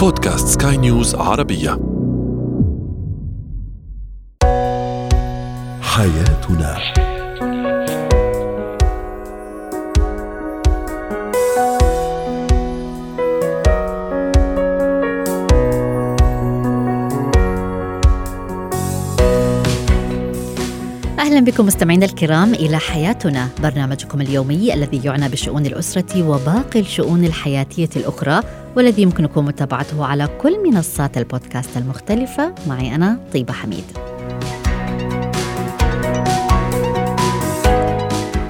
بودكاست سكاي نيوز عربية. حياتنا. أهلا بكم مستمعينا الكرام إلى حياتنا. برنامجكم اليومي الذي يعنى بشؤون الأسرة وباقي الشؤون الحياتية الأخرى. والذي يمكنكم متابعته على كل منصات البودكاست المختلفة. معي أنا طيبة حميد.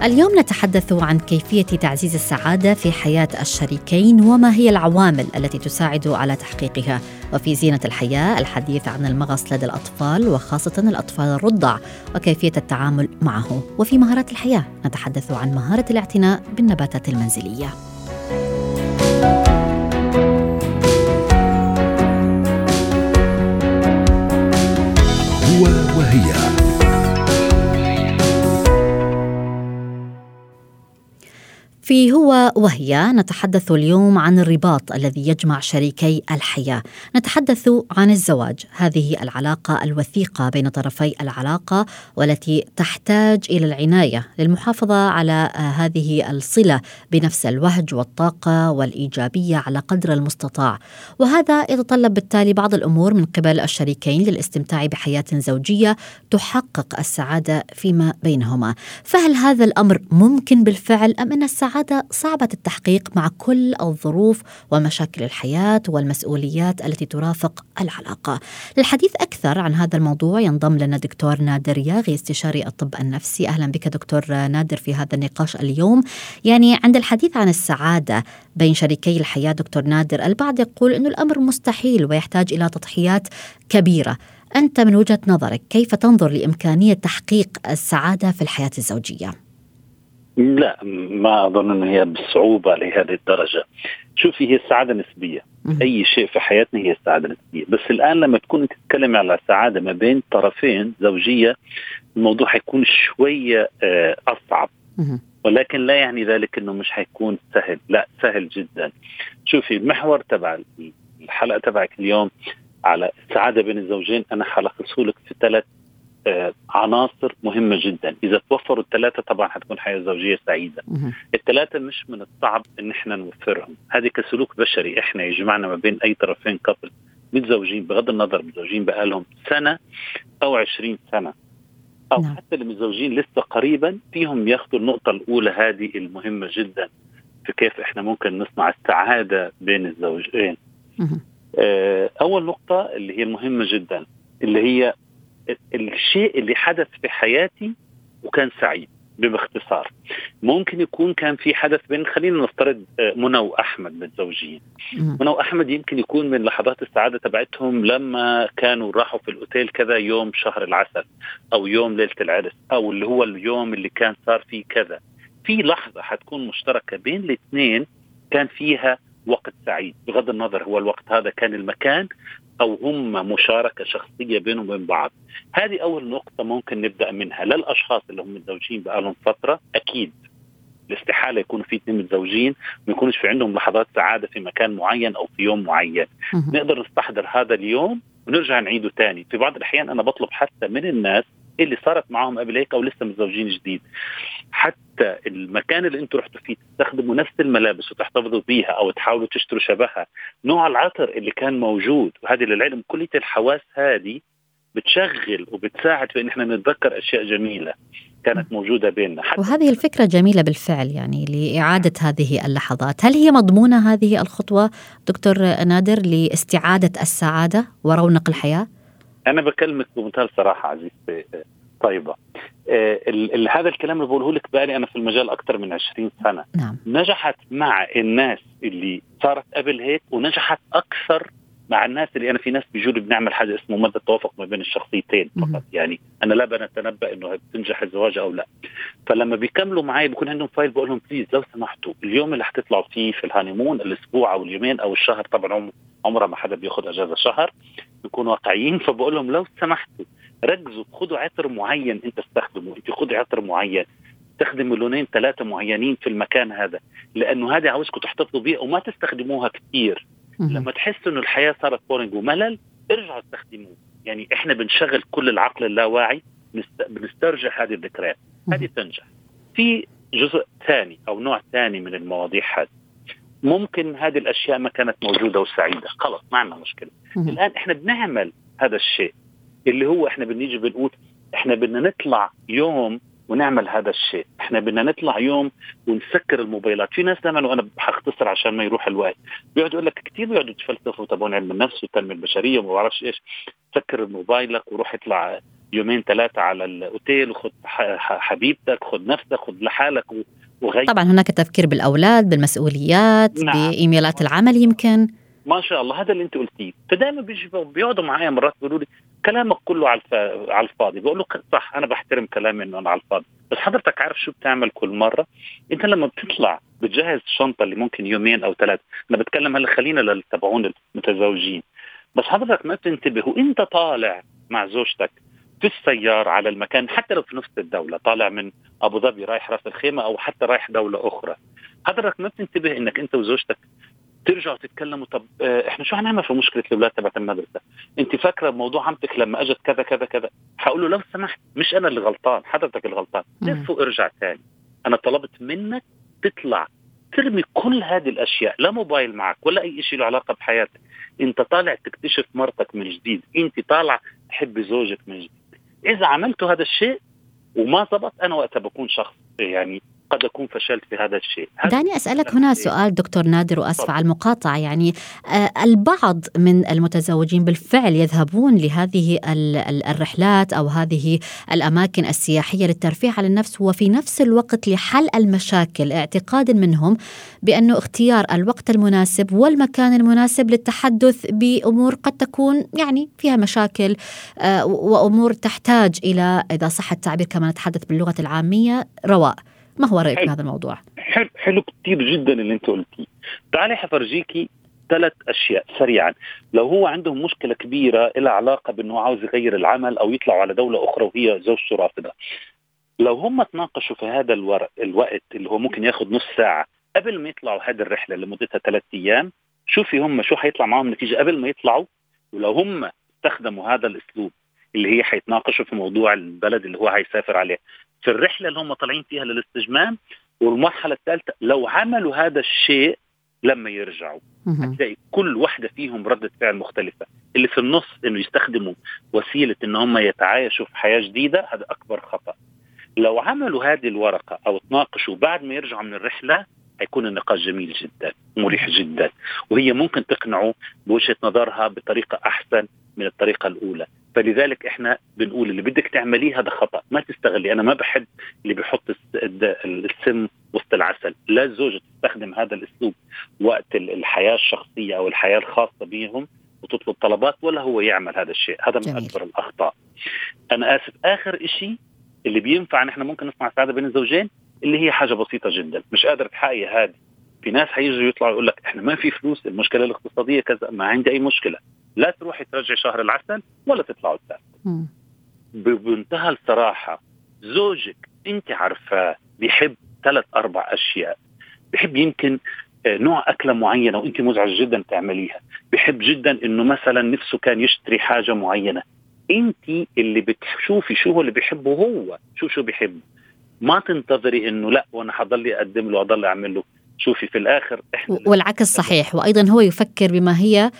اليوم نتحدث عن كيفية تعزيز السعادة في حياة الشريكين وما هي العوامل التي تساعد على تحقيقها. وفي زينة الحياة الحديث عن المغص لدى الأطفال وخاصة الأطفال الرضع وكيفية التعامل معه. وفي مهارات الحياة نتحدث عن مهارة الاعتناء بالنباتات المنزلية. في هو وهي. نتحدث اليوم عن الرباط الذي يجمع شريكي الحياة، نتحدث عن الزواج، هذه العلاقة الوثيقة بين طرفي العلاقة والتي تحتاج إلى العناية للمحافظة على هذه الصلة بنفس الوهج والطاقة والإيجابية على قدر المستطاع، وهذا يتطلب بالتالي بعض الأمور من قبل الشريكين للاستمتاع بحياة زوجية تحقق السعادة فيما بينهما، فهل هذا الأمر ممكن بالفعل أم أن السعادة السعادة صعبة التحقيق مع كل الظروف ومشاكل الحياة والمسؤوليات التي ترافق العلاقة. للحديث أكثر عن هذا الموضوع ينضم لنا دكتور نادر ياغي استشاري الطب النفسي. أهلا بك دكتور نادر في هذا النقاش اليوم. يعني عند الحديث عن السعادة بين شريكي الحياة دكتور نادر البعض يقول أنه الأمر مستحيل ويحتاج إلى تضحيات كبيرة. أنت من وجهة نظرك كيف تنظر لإمكانية تحقيق السعادة في الحياة الزوجية؟ لا ما أظن انه هي بالصعوبه لهذه الدرجة. شوفي هي السعادة نسبية. أي شيء في حياتنا هي السعادة نسبية. بس الآن لما تكون تتكلمي على سعادة ما بين طرفين زوجية الموضوع حيكون شوية آه، أصعب. ولكن لا يعني ذلك إنه مش حيكون سهل. لا سهل جدا. شوفي المحور تبع الحلقة تبعك اليوم على السعاده بين الزوجين أنا حلخصه لك في ثلاث عناصر مهمة جدا. إذا توفروا الثلاثة طبعا حتكون حياة زوجية سعيدة. الثلاثة مش من الصعب إن إحنا نوفرهم. هذه كسلوك بشري. إحنا يجمعنا ما بين أي طرفين كابل متزوجين بغض النظر متزوجين بقالهم سنة أو عشرين سنة. أو نعم. حتى اللي متزوجين لسه قريبا فيهم ياخذوا النقطة الأولى هذه المهمة جدا في كيف إحنا ممكن نصنع السعادة بين الزوجين. آه، أول نقطة اللي هي المهمة جدا اللي هي الشيء اللي حدث في حياتي وكان سعيد باختصار. ممكن يكون كان في حدث بين خلينا نفترض آه، منى وأحمد متزوجين. منى وأحمد يمكن يكون من لحظات السعادة تبعتهم لما كانوا راحوا في الأوتيل كذا يوم شهر العسل أو يوم ليلة العرس أو اللي هو اليوم اللي كان صار فيه كذا. في لحظة حتكون مشتركة بين الاثنين كان فيها وقت سعيد. بغض النظر هو الوقت هذا كان المكان أو هم مشاركة شخصية بينهم وبين بعض. هذه أول نقطة ممكن نبدأ منها. للأشخاص اللي هم متزوجين بقالهم فترة أكيد الاستحالة يكونوا في اثنين متزوجين ما يكونش في عندهم لحظات سعادة في مكان معين أو في يوم معين. نقدر نستحضر هذا اليوم ونرجع نعيده ثاني في بعض الأحيان أنا بطلب حتى من الناس اللي صارت معهم قبل هيك أو لسه متزوجين جديد. حتى المكان اللي أنتم رحتوا فيه تستخدموا نفس الملابس وتحتفظوا بيها أو تحاولوا تشتروا شبهها. نوع العطر اللي كان موجود وهذه للعلم كلية الحواس هذه بتشغل وبتساعد في إن إحنا نتذكر أشياء جميلة كانت موجودة بيننا. حتى وهذه الفكرة جميلة بالفعل يعني لإعادة هذه اللحظات. هل هي مضمونة هذه الخطوة دكتور نادر لإستعادة السعادة ورونق الحياة؟ أنا بكلمك بمنتهى الصراحه عزيزتي طيبة. آه هذا الكلام اللي بقوله لك بقالي أنا في المجال أكثر من 20 سنة. نعم. نجحت مع الناس اللي صارت قبل هيك ونجحت أكثر مع الناس اللي أنا في ناس بيجوا بنعمل حاجة اسمه مدى التوافق ما بين الشخصيتين فقط. يعني أنا لا بنتنبأ إنه بتنجح الزواج أو لا. فلما بيكملوا معي بكون عندهم file بقول لهم please لو سمحتوا اليوم اللي حتطلعوا فيه في ال honeymoon الأسبوع أو اليومين أو الشهر طبعا عمره ما حدا بياخذ أجازة شهر. بنكون واقعيين فبقول لهم لو سمحتوا ركزوا خذوا عطر معين انت استخدمه. انت خذي عطر معين. استخدموا لونين ثلاثة معينين في المكان هذا لأنه هذا عاوزكم تحتفظوا بيه وما تستخدموها كثير. لما تحس إنه الحياة صارت بورينج وملل ارجعوا استخدموه. يعني إحنا بنشغل كل العقل اللاواعي بنست- بنسترجع هذه الذكريات. هذه تنجح. في جزء ثاني أو نوع ثاني من المواضيع هذه. ممكن هذه الأشياء ما كانت موجودة وسعيدة. خلص ما عندنا مشكلة. الآن إحنا بنعمل هذا الشيء اللي هو إحنا بنيجي بنقول إحنا بدنا نطلع يوم ونعمل هذا الشيء. إحنا بدنا نطلع يوم ونسكر الموبايلات. في ناس دائما وأنا حختصر عشان ما يروح الوقت. بيقعدوا يقول لك كثير بيقعدوا يتفلسفوا تبعون علم النفس والتنميه البشريه وما بعرفش إيش. سكر موبايلك وروح اطلع يومين ثلاثة على الأوتيل وخذ حبيبتك خذ نفسك خذ لحالك و- وغير طبعا هناك تفكير بالأولاد بالمسؤوليات نعم. بإيميلات العمل يمكن. ما شاء الله هذا اللي أنت قلتيه. فدائما بيقعدوا معايا مرات بيقولوا لي كلامك كله على. على الفاضي. بقول له صح أنا بحترم كلامي إنه أنا على الفاضي. بس حضرتك عارف شو بتعمل كل مرة؟ أنت لما بتطلع بتجهز الشنطه اللي ممكن يومين أو ثلاث أنا بتكلم هلأ خلينا للي تبعون المتزوجين. بس حضرتك ما بتنتبه وإنت طالع مع زوجتك في السيارة على المكان حتى لو في نفس الدولة طالع من أبو ظبي رايح راس الخيمة أو حتى رايح دولة أخرى. حضرتك ما بتنتبه إنك أنت وزوجتك ترجعوا تتكلموا طب آه، إحنا شو هنعمل في مشكلة الأولاد تبعت المدرسة؟ أنت فاكرة موضوع عمتك لما أجت كذا كذا كذا؟ حقول له لو سمحت مش أنا اللي غلطان حضرتك الغلطان مم. لف وارجع تاني؟ أنا طلبت منك تطلع ترمي كل هذه الأشياء لا موبايل معك ولا أي شيء له علاقة بحياتك. أنت طالع تكتشف مرتك من جديد أنت طالع تحبي زوجك من جديد. إذا عملتوا هذا الشيء وما زبط أنا وقتها بكون شخص يعني قد أكون فشلت في هذا الشيء. دعني أسألك هنا سؤال دكتور نادر وأسف تفضل. على المقاطعة. يعني آه، البعض من المتزوجين بالفعل يذهبون لهذه ال- ال- الرحلات أو هذه الأماكن السياحية للترفيه عن النفس وفي نفس الوقت لحل المشاكل اعتقادا منهم بأنه اختيار الوقت المناسب والمكان المناسب للتحدث بأمور قد تكون يعني فيها مشاكل آه، وأمور تحتاج إلى إذا صح التعبير كما نتحدث باللغة العامية رواء. ما هو رأيك في حلو. هذا الموضوع؟ حلو. حلو كثير جدا اللي انت قلتيه. تعالي حفرجيكي ثلاث أشياء سريعا. لو هو عندهم مشكلة كبيرة لها علاقة بأنه عاوز يغير العمل أو يطلعوا على دولة أخرى وهي زوجته رافضه لو هم تناقشوا في هذا الورق الوقت اللي هو ممكن ياخذ نص ساعة قبل ما يطلعوا هذه الرحلة لمدتها ثلاث أيام شوفي هم شو حيطلع معهم نتيجة قبل ما يطلعوا. ولو هم استخدموا هذا الأسلوب اللي هي حيتناقشوا في موضوع البلد اللي هو حيسافر عليه. في الرحلة اللي هم طالعين فيها للاستجمام والمرحلة الثالثة لو عملوا هذا الشيء لما يرجعوا. هتلاقي كل واحدة فيهم ردة فعل مختلفة. اللي في النص إنه يستخدموا وسيلة إن هم يتعايشوا في حياة جديدة هذا أكبر خطأ. لو عملوا هذه الورقة أو تناقشوا بعد ما يرجعوا من الرحلة هيكون النقاش جميل جدا مريح جدا. وهي ممكن تقنعه بوجهة نظرها بطريقة أحسن من الطريقة الأولى. فلذلك إحنا بنقول اللي بدك تعمليه هذا خطأ. ما تستغلي. أنا ما بحب اللي بيحط السم وسط العسل. لا الزوجة تستخدم هذا الأسلوب وقت ال- الحياة الشخصية أو الحياة الخاصة بهم وتطلب طلبات ولا هو يعمل هذا الشيء. هذا من جميل. أكبر الأخطاء. أنا آسف. آخر شيء اللي بينفع نحن ممكن نصنع سعادة بين الزوجين اللي هي حاجة بسيطة جدا. مش قادر تحققي هذه. في ناس حيجوا يطلعوا يقول لك إحنا ما في فلوس المشكلة الاقتصادية كذا ما عندي أي مشكلة. لا تروحي ترجعي شهر العسل ولا تطلعوا مم. بمنتهى الصراحة زوجك أنت عارفاه بيحب ثلاث أربع أشياء. بيحب يمكن آه، نوع أكلة معينة وأنت مزعج جدا تعمليها. بيحب جدا إنه مثلا نفسه كان يشتري حاجة معينة. أنت اللي بتشوفي شو هو اللي بيحبه هو شو شو بيحب. ما تنتظري إنه لا وأنا حضل أقدم له اضل أعمل له. شوفي في الآخر إحنا والعكس صحيح. وأيضا هو يفكر بما هي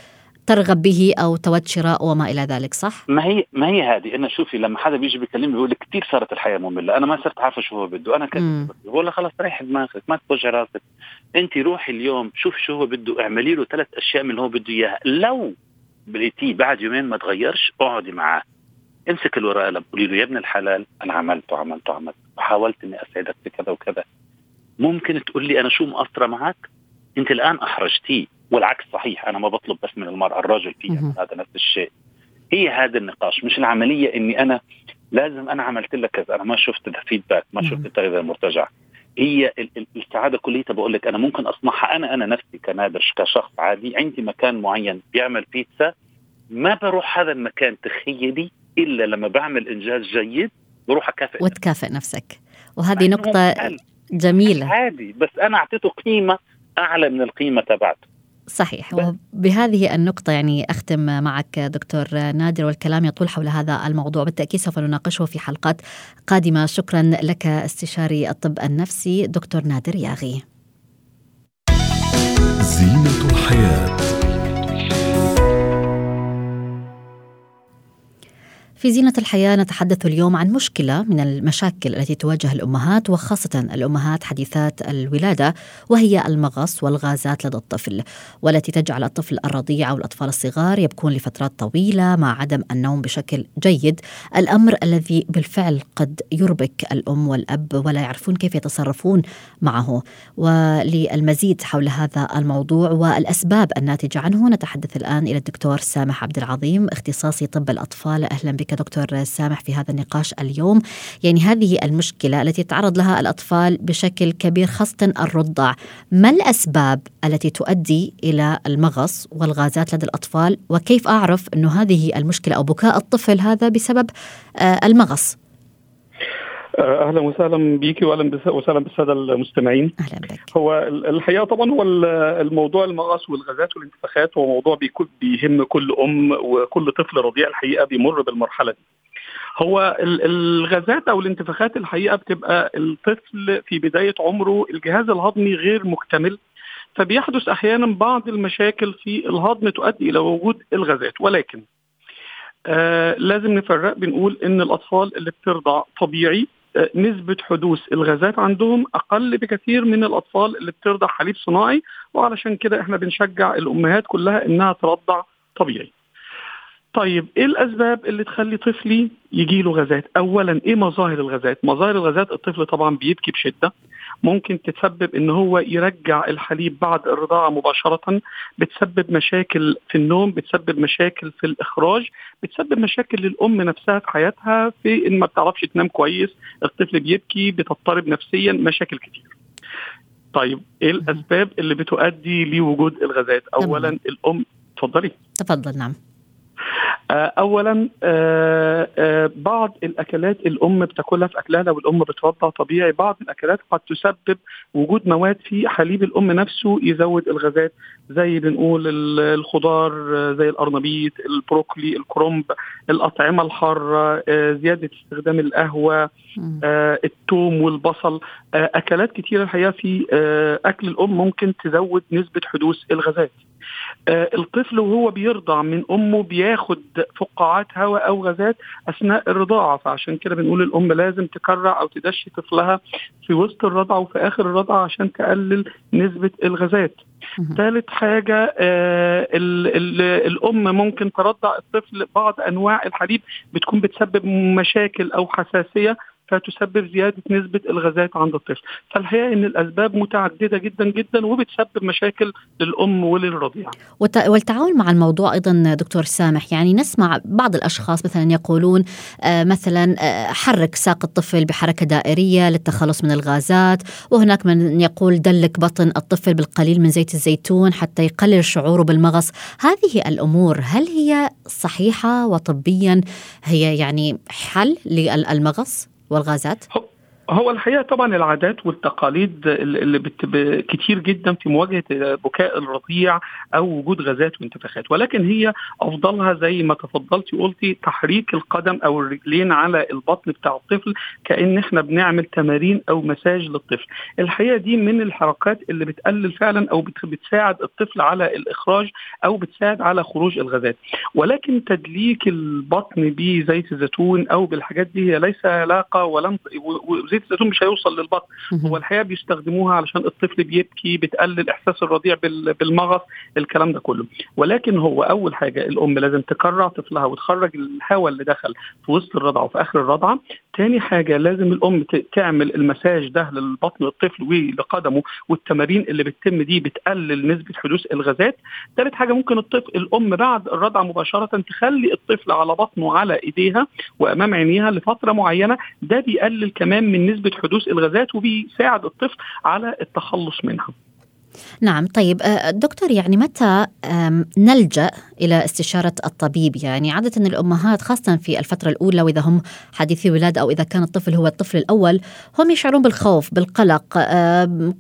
ترغب به أو تود شراء وما إلى ذلك صح؟ ما هي ما هي هذه؟ أنا شوفي لما حدا بيجي بيكلمني بيقول لي كثير صارت الحياة مملة. أنا ما صرت عارفه شو هو بده. أنا. كذا بقول له خلص ريح دماغك ما توجع راسك انت روحي اليوم شوف شو هو بده. اعملي له ثلاث أشياء من اللي هو بده إياها. لو لقيتيه بعد يومين ما تغيرش اقعدي معاه. امسك الورقة قلم قولي له يا ابن الحلال أنا عملت وعملت وعملت وحاولت إني اسعدك بكذا وكذا. ممكن تقول لي أنا شو مقصرة معك؟ أنت الآن أحرجتيه والعكس صحيح أنا ما بطلب بس من المرأة الرجل في مهم. هذا نفس الشيء. هي هذا النقاش مش العملية إني أنا لازم أنا عملت لك كذا أنا ما شفت الفيدباك ما. شفت التغذيه المرتجع هي ال- ال- السعادة كليتها بقول لك أنا ممكن أصنعها أنا أنا نفسي كنادر كشخص عادي عندي مكان معين بيعمل بيتزا ما بروح هذا المكان تخيلي إلا لما بعمل إنجاز جيد بروح أكافئ وتكافئ نفسك. وهذه نقطة جميلة. عادي بس أنا أعطيته قيمة أعلى من القيمة تبعته. صحيح. وبهذه النقطة يعني أختم معك دكتور نادر والكلام يطول حول هذا الموضوع. بالتأكيد سوف نناقشه في حلقات قادمة. شكرا لك استشاري الطب النفسي دكتور نادر ياغي. في زينة الحياة نتحدث اليوم عن مشكلة من المشاكل التي تواجه الأمهات وخاصة الأمهات حديثات الولادة وهي المغص والغازات لدى الطفل والتي تجعل الطفل الرضيع أو الأطفال الصغار يبكون لفترات طويلة مع عدم النوم بشكل جيد. الأمر الذي بالفعل قد يربك الأم والأب ولا يعرفون كيف يتصرفون معه. وللمزيد حول هذا الموضوع والأسباب الناتجة عنه نتحدث الآن إلى الدكتور سامح عبد العظيم اختصاصي طب الأطفال. أهلا بك. دكتور سامح في هذا النقاش اليوم. يعني هذه المشكلة التي يتعرض لها الأطفال بشكل كبير خاصة الرضع. ما الأسباب التي تؤدي إلى المغص والغازات لدى الأطفال؟ وكيف أعرف أنه هذه المشكلة أو بكاء الطفل هذا بسبب آه، المغص؟ أهلا وسهلا بيكي واهلا وسهلا بالسادة المستمعين. أهلا بك. هو الحقيقة طبعا هو الموضوع المغص والغازات والانتفاخات هو موضوع بيهم كل أم وكل طفل رضيع الحقيقة بيمر بالمرحلة دي. هو الغازات أو الانتفاخات الحقيقة بتبقى الطفل في بداية عمره الجهاز الهضمي غير مكتمل فبيحدث أحيانا بعض المشاكل في الهضم تؤدي إلى وجود الغازات. ولكن آه لازم نفرق بنقول إن الأطفال اللي بترضع طبيعي نسبة حدوث الغازات عندهم أقل بكثير من الأطفال اللي بترضع حليب صناعي وعلشان كده إحنا بنشجع الأمهات كلها إنها ترضع طبيعي. طيب إيه الأسباب اللي تخلي طفلي يجي له غازات؟ اولا إيه مظاهر الغازات؟ مظاهر الغازات الطفل طبعا بيبكي بشدة ممكن تتسبب إن هو يرجع الحليب بعد الرضاعة مباشرة. بتسبب مشاكل في النوم بتسبب مشاكل في الإخراج بتسبب مشاكل للأم نفسها في حياتها في إن ما بتعرفش تنام كويس الطفل بيبكي بتضطرب نفسيا مشاكل كتير. طيب إيه الأسباب اللي بتؤدي لوجود الغازات؟ اولا الأم. اتفضلي. تفضل نعم. اولا آه، آه، بعض الأكلات الأم بتاكلها في أكلها لو الام بترضع طبيعي. بعض الأكلات قد تسبب وجود مواد في حليب الأم نفسه يزود الغازات زي بنقول الخضار زي القرنبيط البروكلي الكرنب الأطعمة الحارة زيادة استخدام القهوة الثوم والبصل. أكلات كثيره الحقيقة في أكل الأم ممكن تزود نسبة حدوث الغازات. آه، الطفل وهو بيرضع من أمه بياخد فقاعات هواء أو غازات أثناء الرضاعة فعشان كده بنقول الأم لازم تكرع أو تدشي طفلها في وسط الرضعة وفي آخر الرضعة عشان تقلل نسبة الغازات. ثالث حاجة آه ال ال الأم ممكن ترضع الطفل بعض أنواع الحليب بتكون بتسبب مشاكل أو حساسية فتسبب زيادة نسبة الغازات عند الطفل. فالحقيقة إن الأسباب متعددة جدا جدا وبتسبب مشاكل للأم وللرضيع. والتعاون مع الموضوع أيضا دكتور سامح يعني نسمع بعض الأشخاص مثلا يقولون آه، مثلا آه، حرك ساق الطفل بحركة دائرية للتخلص من الغازات وهناك من يقول دلك بطن الطفل بالقليل من زيت الزيتون حتى يقلل شعوره بالمغص. هذه الأمور هل هي صحيحة وطبيا هي يعني حل للمغص؟ والغازات؟ هو الحقيقة طبعا العادات والتقاليد اللي بت... كتير جدا في مواجهة بكاء الرضيع أو وجود غازات وانتفاخات ولكن هي أفضلها زي ما تفضلتي وقلتي تحريك القدم أو الرجلين على البطن بتاع الطفل كأن إحنا بنعمل تمارين أو مساج للطفل. الحقيقة دي من الحركات اللي بتقلل فعلا أو بتساعد الطفل على الإخراج أو بتساعد على خروج الغازات. ولكن تدليك البطن بزيت الزيتون أو بالحاجات دي هي ليس علاقه وزيت زيت الزيتون مش هيوصل للبطن. هو الحقيقة بيستخدموها علشان الطفل بيبكي بتقلل إحساس الرضيع بالمغص الكلام ده كله. ولكن هو أول حاجة الأم لازم تكرع طفلها وتخرج الهواء اللي دخل في وسط الرضعه وفي آخر الرضعه تاني حاجة لازم الأم تعمل المساج ده للبطن الطفل ولقدمه والتمارين اللي بتتم دي بتقلل نسبة حدوث الغازات. ثالث حاجة ممكن الطفل الأم بعد الرضعه مباشرة تخلي الطفل على بطنه على إيديها وأمام عينيها لفترة معينة. ده بيقلل كمان من نسبة حدوث الغازات وبيساعد الطفل على التخلص منها. نعم طيب آه، دكتور يعني متى نلجأ إلى استشارة الطبيب؟ يعني عادة الأمهات خاصة في الفترة الأولى وإذا هم حديثي ولاده أو إذا كان الطفل هو الطفل الأول هم يشعرون بالخوف بالقلق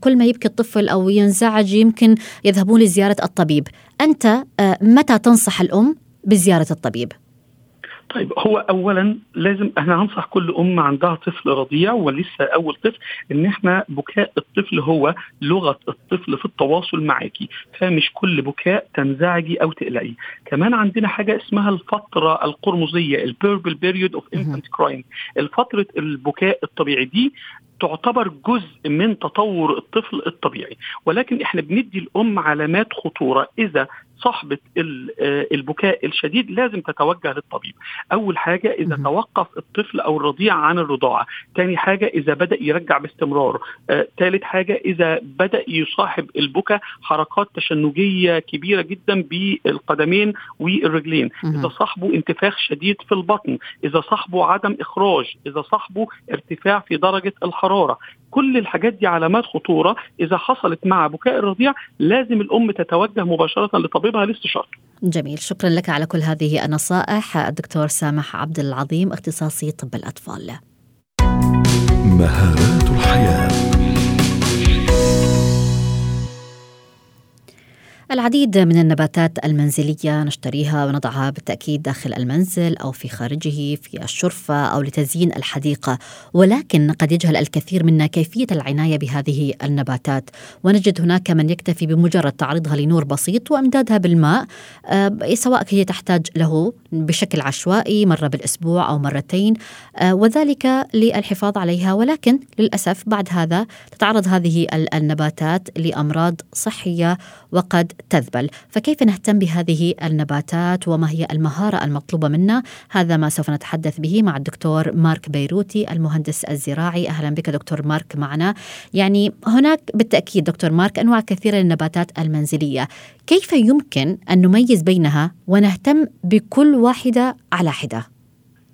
كل ما يبكي الطفل أو ينزعج يمكن يذهبون لزيارة الطبيب. أنت آه، متى تنصح الأم بزيارة الطبيب؟ طيب هو اولا لازم إحنا هنصح كل ام عندها طفل رضيع ولسه أول طفل إن إحنا بكاء الطفل هو لغة الطفل في التواصل معاكي. فمش كل بكاء تنزعجي أو تقلقي. كمان عندنا حاجة اسمها الفترة القرمزية ال purple period of infant crying الفترة البكاء الطبيعي دي تعتبر جزء من تطور الطفل الطبيعي. ولكن إحنا بندي الأم علامات خطورة. إذا صاحبة آه، البكاء الشديد لازم تتوجه للطبيب. أول حاجة إذا توقف الطفل أو الرضيع عن الرضاعة. ثاني حاجة إذا بدأ يرجع باستمرار. ثالث حاجة إذا بدأ يصاحب البكاء حركات تشنجية كبيرة جدا بالقدمين والرجلين. إذا صاحبه انتفاخ شديد في البطن. إذا صاحبه عدم إخراج. إذا صاحبه ارتفاع في درجة الحرارة. كل الحاجات دي علامات خطورة. إذا حصلت مع بكاء الرضيع لازم الأم تتوجه مباشرة لطبيبها لاستشارته. جميل. شكرا لك على كل هذه النصائح الدكتور سامح عبد العظيم اختصاصي طب الأطفال. مهارات الحياة. العديد من النباتات المنزلية نشتريها ونضعها بالتأكيد داخل المنزل أو في خارجه في الشرفة أو لتزيين الحديقة. ولكن قد يجهل الكثير منا كيفية العناية بهذه النباتات. ونجد هناك من يكتفي بمجرد تعريضها لنور بسيط وإمدادها بالماء آه، سواء هي تحتاج له بشكل عشوائي مرة بالأسبوع أو مرتين آه، وذلك للحفاظ عليها. ولكن للأسف بعد هذا تتعرض هذه النباتات لأمراض صحية وقد تذبل. فكيف نهتم بهذه النباتات وما هي المهارة المطلوبة منا؟ هذا ما سوف نتحدث به مع الدكتور مارك بيروتي المهندس الزراعي. أهلا بك دكتور مارك معنا. يعني هناك بالتأكيد دكتور مارك أنواع كثيرة للنباتات المنزلية. كيف يمكن أن نميز بينها ونهتم بكل واحدة على حدة؟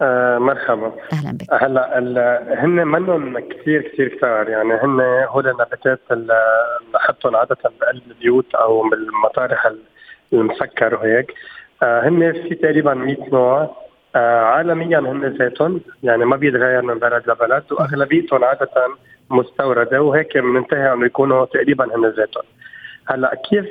آه مرحبا. أهلا بك. هلا هن منهم كثير كثير كثار يعني هن هول النباتات اللي نحطهم عادة بقلب البيوت أو بالمطارح المسكر وهيك. آه هن في تقريبا 100 نوع. آه عالميا هن ذاتهم. يعني ما بيتغير من بلد لبلد وأغلبيتهم عادة مستوردة وهيك بننتهي إنه يكونوا تقريبا هن ذاتهم. هلا كيف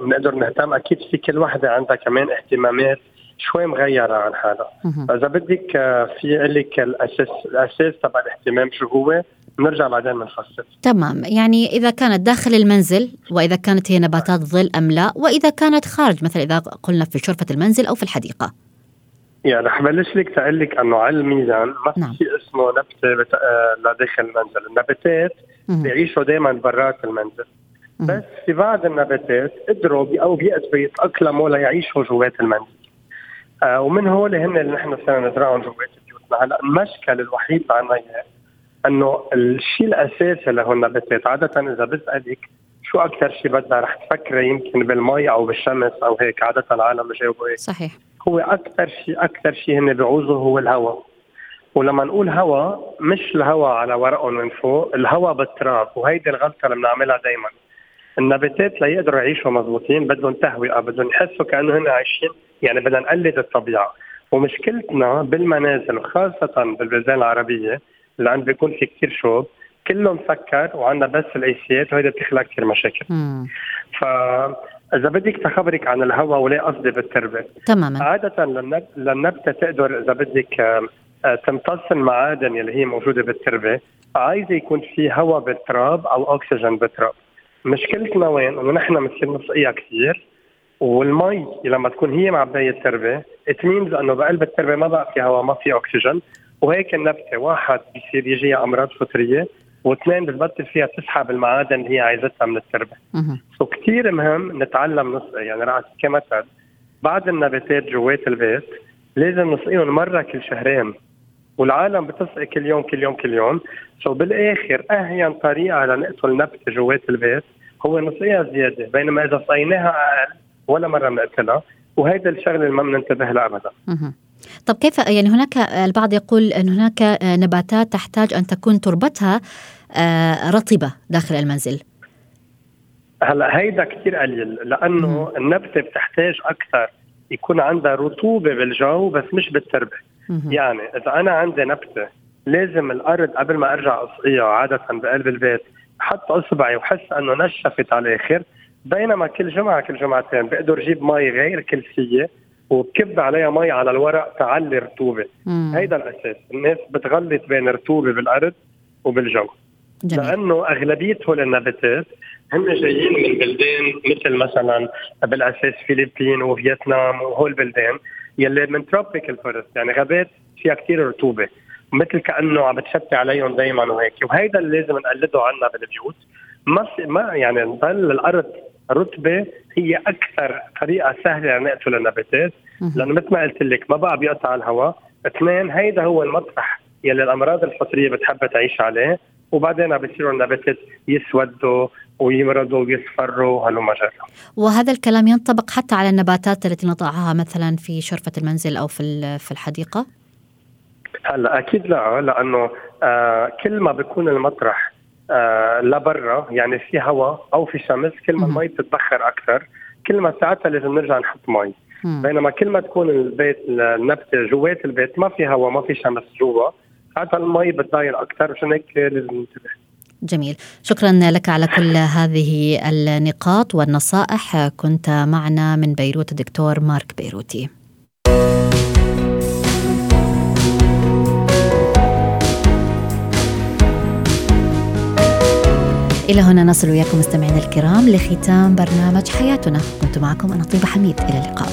بنقدر نهتم؟ أكيد في كل وحدة عندها كمان اهتمامات شوي مغيرة عن حالها. فإذا بدك آه، في لك الأساس الأساس تبع الاهتمام شو هو؟ بنرجع بعدين بنفصل تمام. يعني إذا كانت داخل المنزل وإذا كانت هي نباتات ظل أم لا وإذا كانت خارج مثلا إذا قلنا في شرفة المنزل أو في الحديقة. يعني رح بلش لك تقول لك إنه على الميزان ما نعم. في اسمه نبتة بت... آه، لداخل المنزل، النباتات بيعيشوا دائما برات المنزل. بس في بعض النباتات قدروا أو بيقدروا يتاقلموا ليعيشوا جوات المنزل. آه ومن هول هن اللي نحن صرنا نزرعهم جوات بيوتنا هلا المشكل الوحيد عنا اياه إنه الشيء الأساسي له النباتات عادة إذا بسالك شو أكثر شيء بدها رح تفكري يمكن بالمي أو بالشمس أو هيك؟ عادة العالم بجاوبوا هيك. صحيح. هو أكثر شيء أكثر شيء هن بيعوزوا هو الهواء ولما نقول هواء مش الهواء على ورقهم من فوق الهواء بالتراب وهيدي الغلطة اللي بنعملها دائما النباتات ليقدروا يعيشوا مضبوطين بدهم تهوئه بدهم يحسوا كانه هن عايشين يعني بدنا نقلد الطبيعة. ومشكلتنا بالمنازل وخاصة بالبلدان العربية اللي عند بيكون في كثير شوب كله مسكر وعندنا بس الايسيات وهيدا بتخلق كثير مشاكل. ف إذا بدك تخبرك عن الهواء ولا قصدي بالتربة. تماما. عادة للنبتة تقدر إذا بدك آه، تمتص المعادن اللي هي موجودة بالتربة عايزة يكون في هواء بالتراب أو أكسجين بالتراب. مشكلتنا وين؟ إنه نحن بنصير نسقيها كثير والمي لما تكون هي مع بدايه التربة it means إنه بقلب التربة ما بقى في هواء ما في أكسجين وهيك النبتة واحد بيصير يجيها أمراض فطرية واثنين بتبطل فيها تسحب المعادن اللي هي عايزتها من التربة. so كثير مهم نتعلم نسقي يعني رح كمثل بعض النباتات جوات البيت لازم نسقيهم مرة كل شهرين والعالم بتسقي كل يوم كل يوم كل يوم. سو بالآخر أهين طريقة لنقتل نبتة جوات البيت. هو نسقيها زيادة بينما إذا سقيناها أقل ولا مرة بنقتلها وهيدا الشغلة اللي ما بننتبه لها ابدا. طب كيف يعني هناك البعض يقول إن هناك نباتات تحتاج أن تكون تربتها آه، رطبة داخل المنزل. هلا هيدا كثير قليل لأنه النبتة بتحتاج أكثر يكون عندها رطوبة بالجو بس مش بالتربة. يعني إذا أنا عندي نبتة لازم الأرض قبل ما أرجع اسقيها عادة بقلب البيت حط أصبعي وحس إنه نشفت على الآخر. بينما كل جمعة كل جمعتين بقدر أجيب مي غير كلسية وبكب عليها مي على الورق تعلي رطوبة. هيدا الأساس. الناس بتغلط بين الرطوبه بالأرض وبالجو. جميل. لأنه اغلبيه هول النباتات هم جايين من بلدان مثل مثلا بالأساس فلبين وفيتنام وهول البلدان يلي من tropical forest يعني غابات فيها كثير رطوبة مثل كأنه عم بتشتي عليهم دائما وهيك. وهيدا اللي لازم نقلده عنا بالبيوت. ما ما يعني نضل الأرض رطبة هي أكثر طريقة سهلة لنقتل النباتات. لأنه مثل ما قلت لك ما بقى بيقطع الهواء. اثنين هيدا هو المطرح يلي الأمراض الفطريه بتحب تعيش عليه. وبعدين بصيروا النباتات يسودوا ويمرضوا ويصفروا هلم جرا وهذا الكلام ينطبق حتى على النباتات التي نضعها مثلا في شرفة المنزل أو في في الحديقة؟ هلا أكيد لا لأنه آه كل ما بيكون المطرح آه لبرا يعني في هواء أو في شمس كل ما المي بتتبخر أكثر كل ما ساعتها لازم نرجع نحط مي. بينما كل ما تكون البيت النبتة جوات البيت ما في هواء ما في شمس جوا ساعتها المي بتضايق أكثر عشان هيك لازم ننتبه. جميل. شكرا لك على كل هذه النقاط والنصائح. كنت معنا من بيروت الدكتور مارك بيروتي. إلى هنا نصل وياكم مستمعينا الكرام لختام برنامج حياتنا. كنت معكم أنا طيبة حميد. إلى اللقاء.